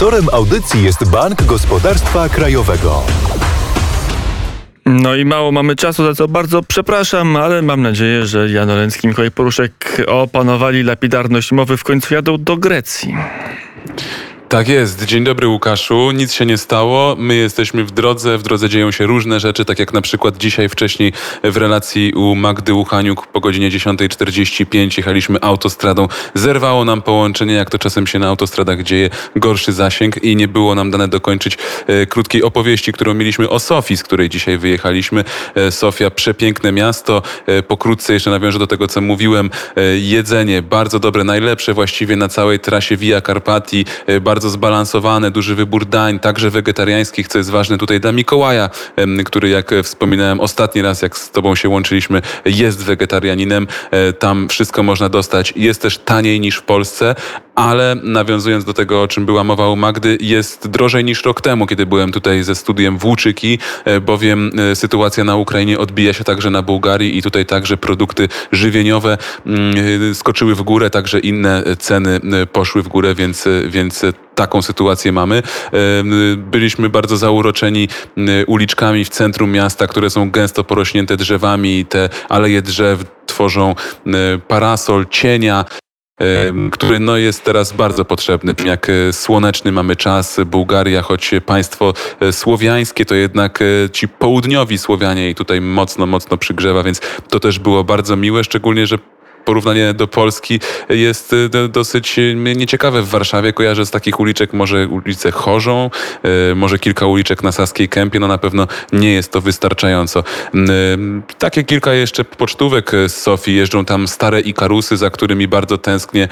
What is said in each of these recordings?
Sponsorem audycji jest Bank Gospodarstwa Krajowego. No i mało mamy czasu, za co bardzo przepraszam, ale mam nadzieję, że Jan Oleński i Mikołaj Poruszek opanowali lapidarność mowy, w końcu jadą do Grecji. Tak jest. Dzień dobry Łukaszu. Nic się nie stało. My jesteśmy w drodze. W drodze dzieją się różne rzeczy, tak jak na przykład dzisiaj wcześniej w relacji u Magdy Łuchaniuk po godzinie 10.45 jechaliśmy autostradą. Zerwało nam połączenie, jak to czasem się na autostradach dzieje, gorszy zasięg i nie było nam dane dokończyć e, krótkiej opowieści, którą mieliśmy o Sofii, z której dzisiaj wyjechaliśmy. E, Sofia, przepiękne miasto. E, pokrótce jeszcze nawiążę do tego, co mówiłem. E, jedzenie bardzo dobre, najlepsze właściwie na całej trasie Via Carpati. E, bardzo bardzo zbalansowane, duży wybór dań, także wegetariańskich, co jest ważne tutaj dla Mikołaja, który jak wspominałem ostatni raz, jak z tobą się łączyliśmy, jest wegetarianinem. E, tam wszystko można dostać. Jest też taniej niż w Polsce, ale nawiązując do tego, o czym była mowa u Magdy, jest drożej niż rok temu, kiedy byłem tutaj ze studiem Włóczyki, e, bowiem e, sytuacja na Ukrainie odbija się także na Bułgarii i tutaj także produkty żywieniowe mm, skoczyły w górę, także inne ceny poszły w górę, więc, więc taką sytuację mamy. Byliśmy bardzo zauroczeni uliczkami w centrum miasta, które są gęsto porośnięte drzewami. Te aleje drzew tworzą parasol cienia który no, jest teraz bardzo potrzebny. Jak e, słoneczny mamy czas, Bułgaria, choć państwo e, słowiańskie, to jednak e, ci południowi Słowianie i tutaj mocno, mocno przygrzewa, więc to też było bardzo miłe, szczególnie, że porównanie do Polski jest y, dosyć y, nieciekawe w Warszawie. Kojarzę z takich uliczek może ulicę Chorzą, y, może kilka uliczek na Saskiej Kępie, no na pewno nie jest to wystarczająco. Takie kilka jeszcze pocztówek z Sofii, jeżdżą tam stare Ikarusy, za którymi bardzo tęsknię,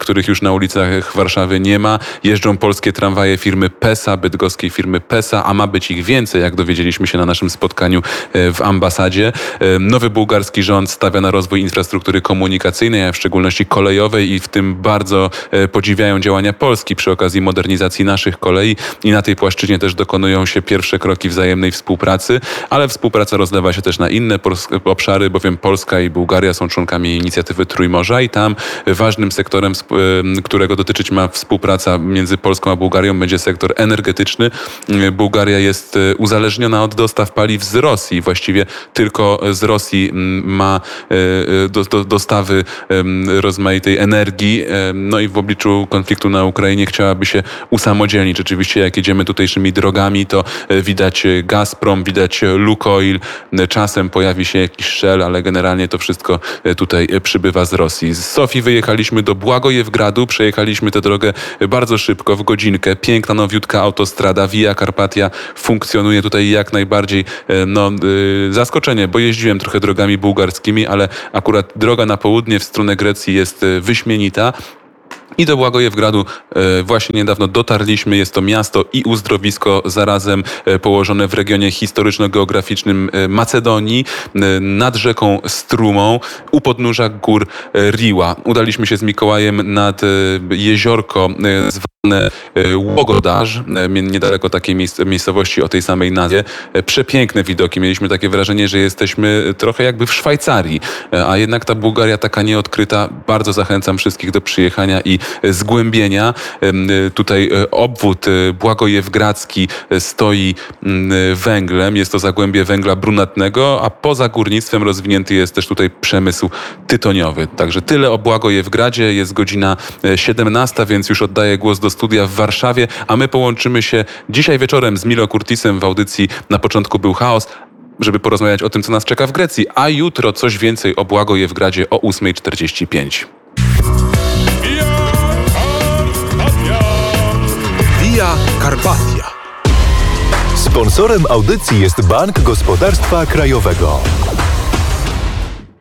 których już na ulicach Warszawy nie ma. Jeżdżą polskie tramwaje firmy PESA, bydgoskiej firmy PESA, a ma być ich więcej, jak dowiedzieliśmy się na naszym spotkaniu w ambasadzie. Nowy bułgarski rząd stawia na rozwój infrastruktury komunikacyjnej komunikacyjnej, a w szczególności kolejowej i w tym bardzo e, podziwiają działania Polski przy okazji modernizacji naszych kolei i na tej płaszczyźnie też dokonują się pierwsze kroki wzajemnej współpracy, ale współpraca rozlewa się też na inne obszary, bowiem Polska i Bułgaria są członkami inicjatywy Trójmorza i tam ważnym sektorem, e, którego dotyczyć ma współpraca między Polską a Bułgarią będzie sektor energetyczny. E, Bułgaria jest uzależniona od dostaw paliw z Rosji. Właściwie tylko z Rosji ma do, do, dostawy rozmaitej energii. No i w obliczu konfliktu na Ukrainie chciałaby się usamodzielnić. Rzeczywiście jak jedziemy tutejszymi drogami, to e, widać e, Gazprom, widać e, Lukoil, czasem pojawi się jakiś Shell, ale generalnie to wszystko tutaj przybywa z Rosji. Z Sofii wyjechaliśmy do Błagojewgradu, przejechaliśmy tę drogę bardzo szybko, w godzinkę. Piękna, nowiutka autostrada Via Carpatia funkcjonuje tutaj jak najbardziej. No, zaskoczenie, bo jeździłem trochę drogami bułgarskimi, ale akurat droga na na południe w stronę Grecji jest e, wyśmienita. I do Błagojewgradu e, właśnie niedawno dotarliśmy. Jest to miasto i uzdrowisko zarazem e, położone w regionie historyczno-geograficznym Macedonii, nad rzeką Strumą, u podnóża gór Riła. Udaliśmy się z Mikołajem nad jeziorko E, Łogodarz, e, niedaleko takiej miejscowości o tej samej nazwie. E, przepiękne widoki. Mieliśmy takie wrażenie, że jesteśmy trochę jakby w Szwajcarii, a jednak ta Bułgaria taka nieodkryta. Bardzo zachęcam wszystkich do przyjechania i zgłębienia. Tutaj obwód Błagojewgradzki stoi węglem. Jest to zagłębie węgla brunatnego, a poza górnictwem rozwinięty jest też tutaj przemysł tytoniowy. Także tyle o Błagojewgradzie. Jest godzina 17, więc już oddaję głos do studia w Warszawie, a my połączymy się dzisiaj wieczorem z Milo Curtisem w audycji Na początku był chaos, żeby porozmawiać o tym, co nas czeka w Grecji, a jutro coś więcej o Błagojewgradzie o 8.45. Via Carpatia. Sponsorem audycji jest Bank Gospodarstwa Krajowego.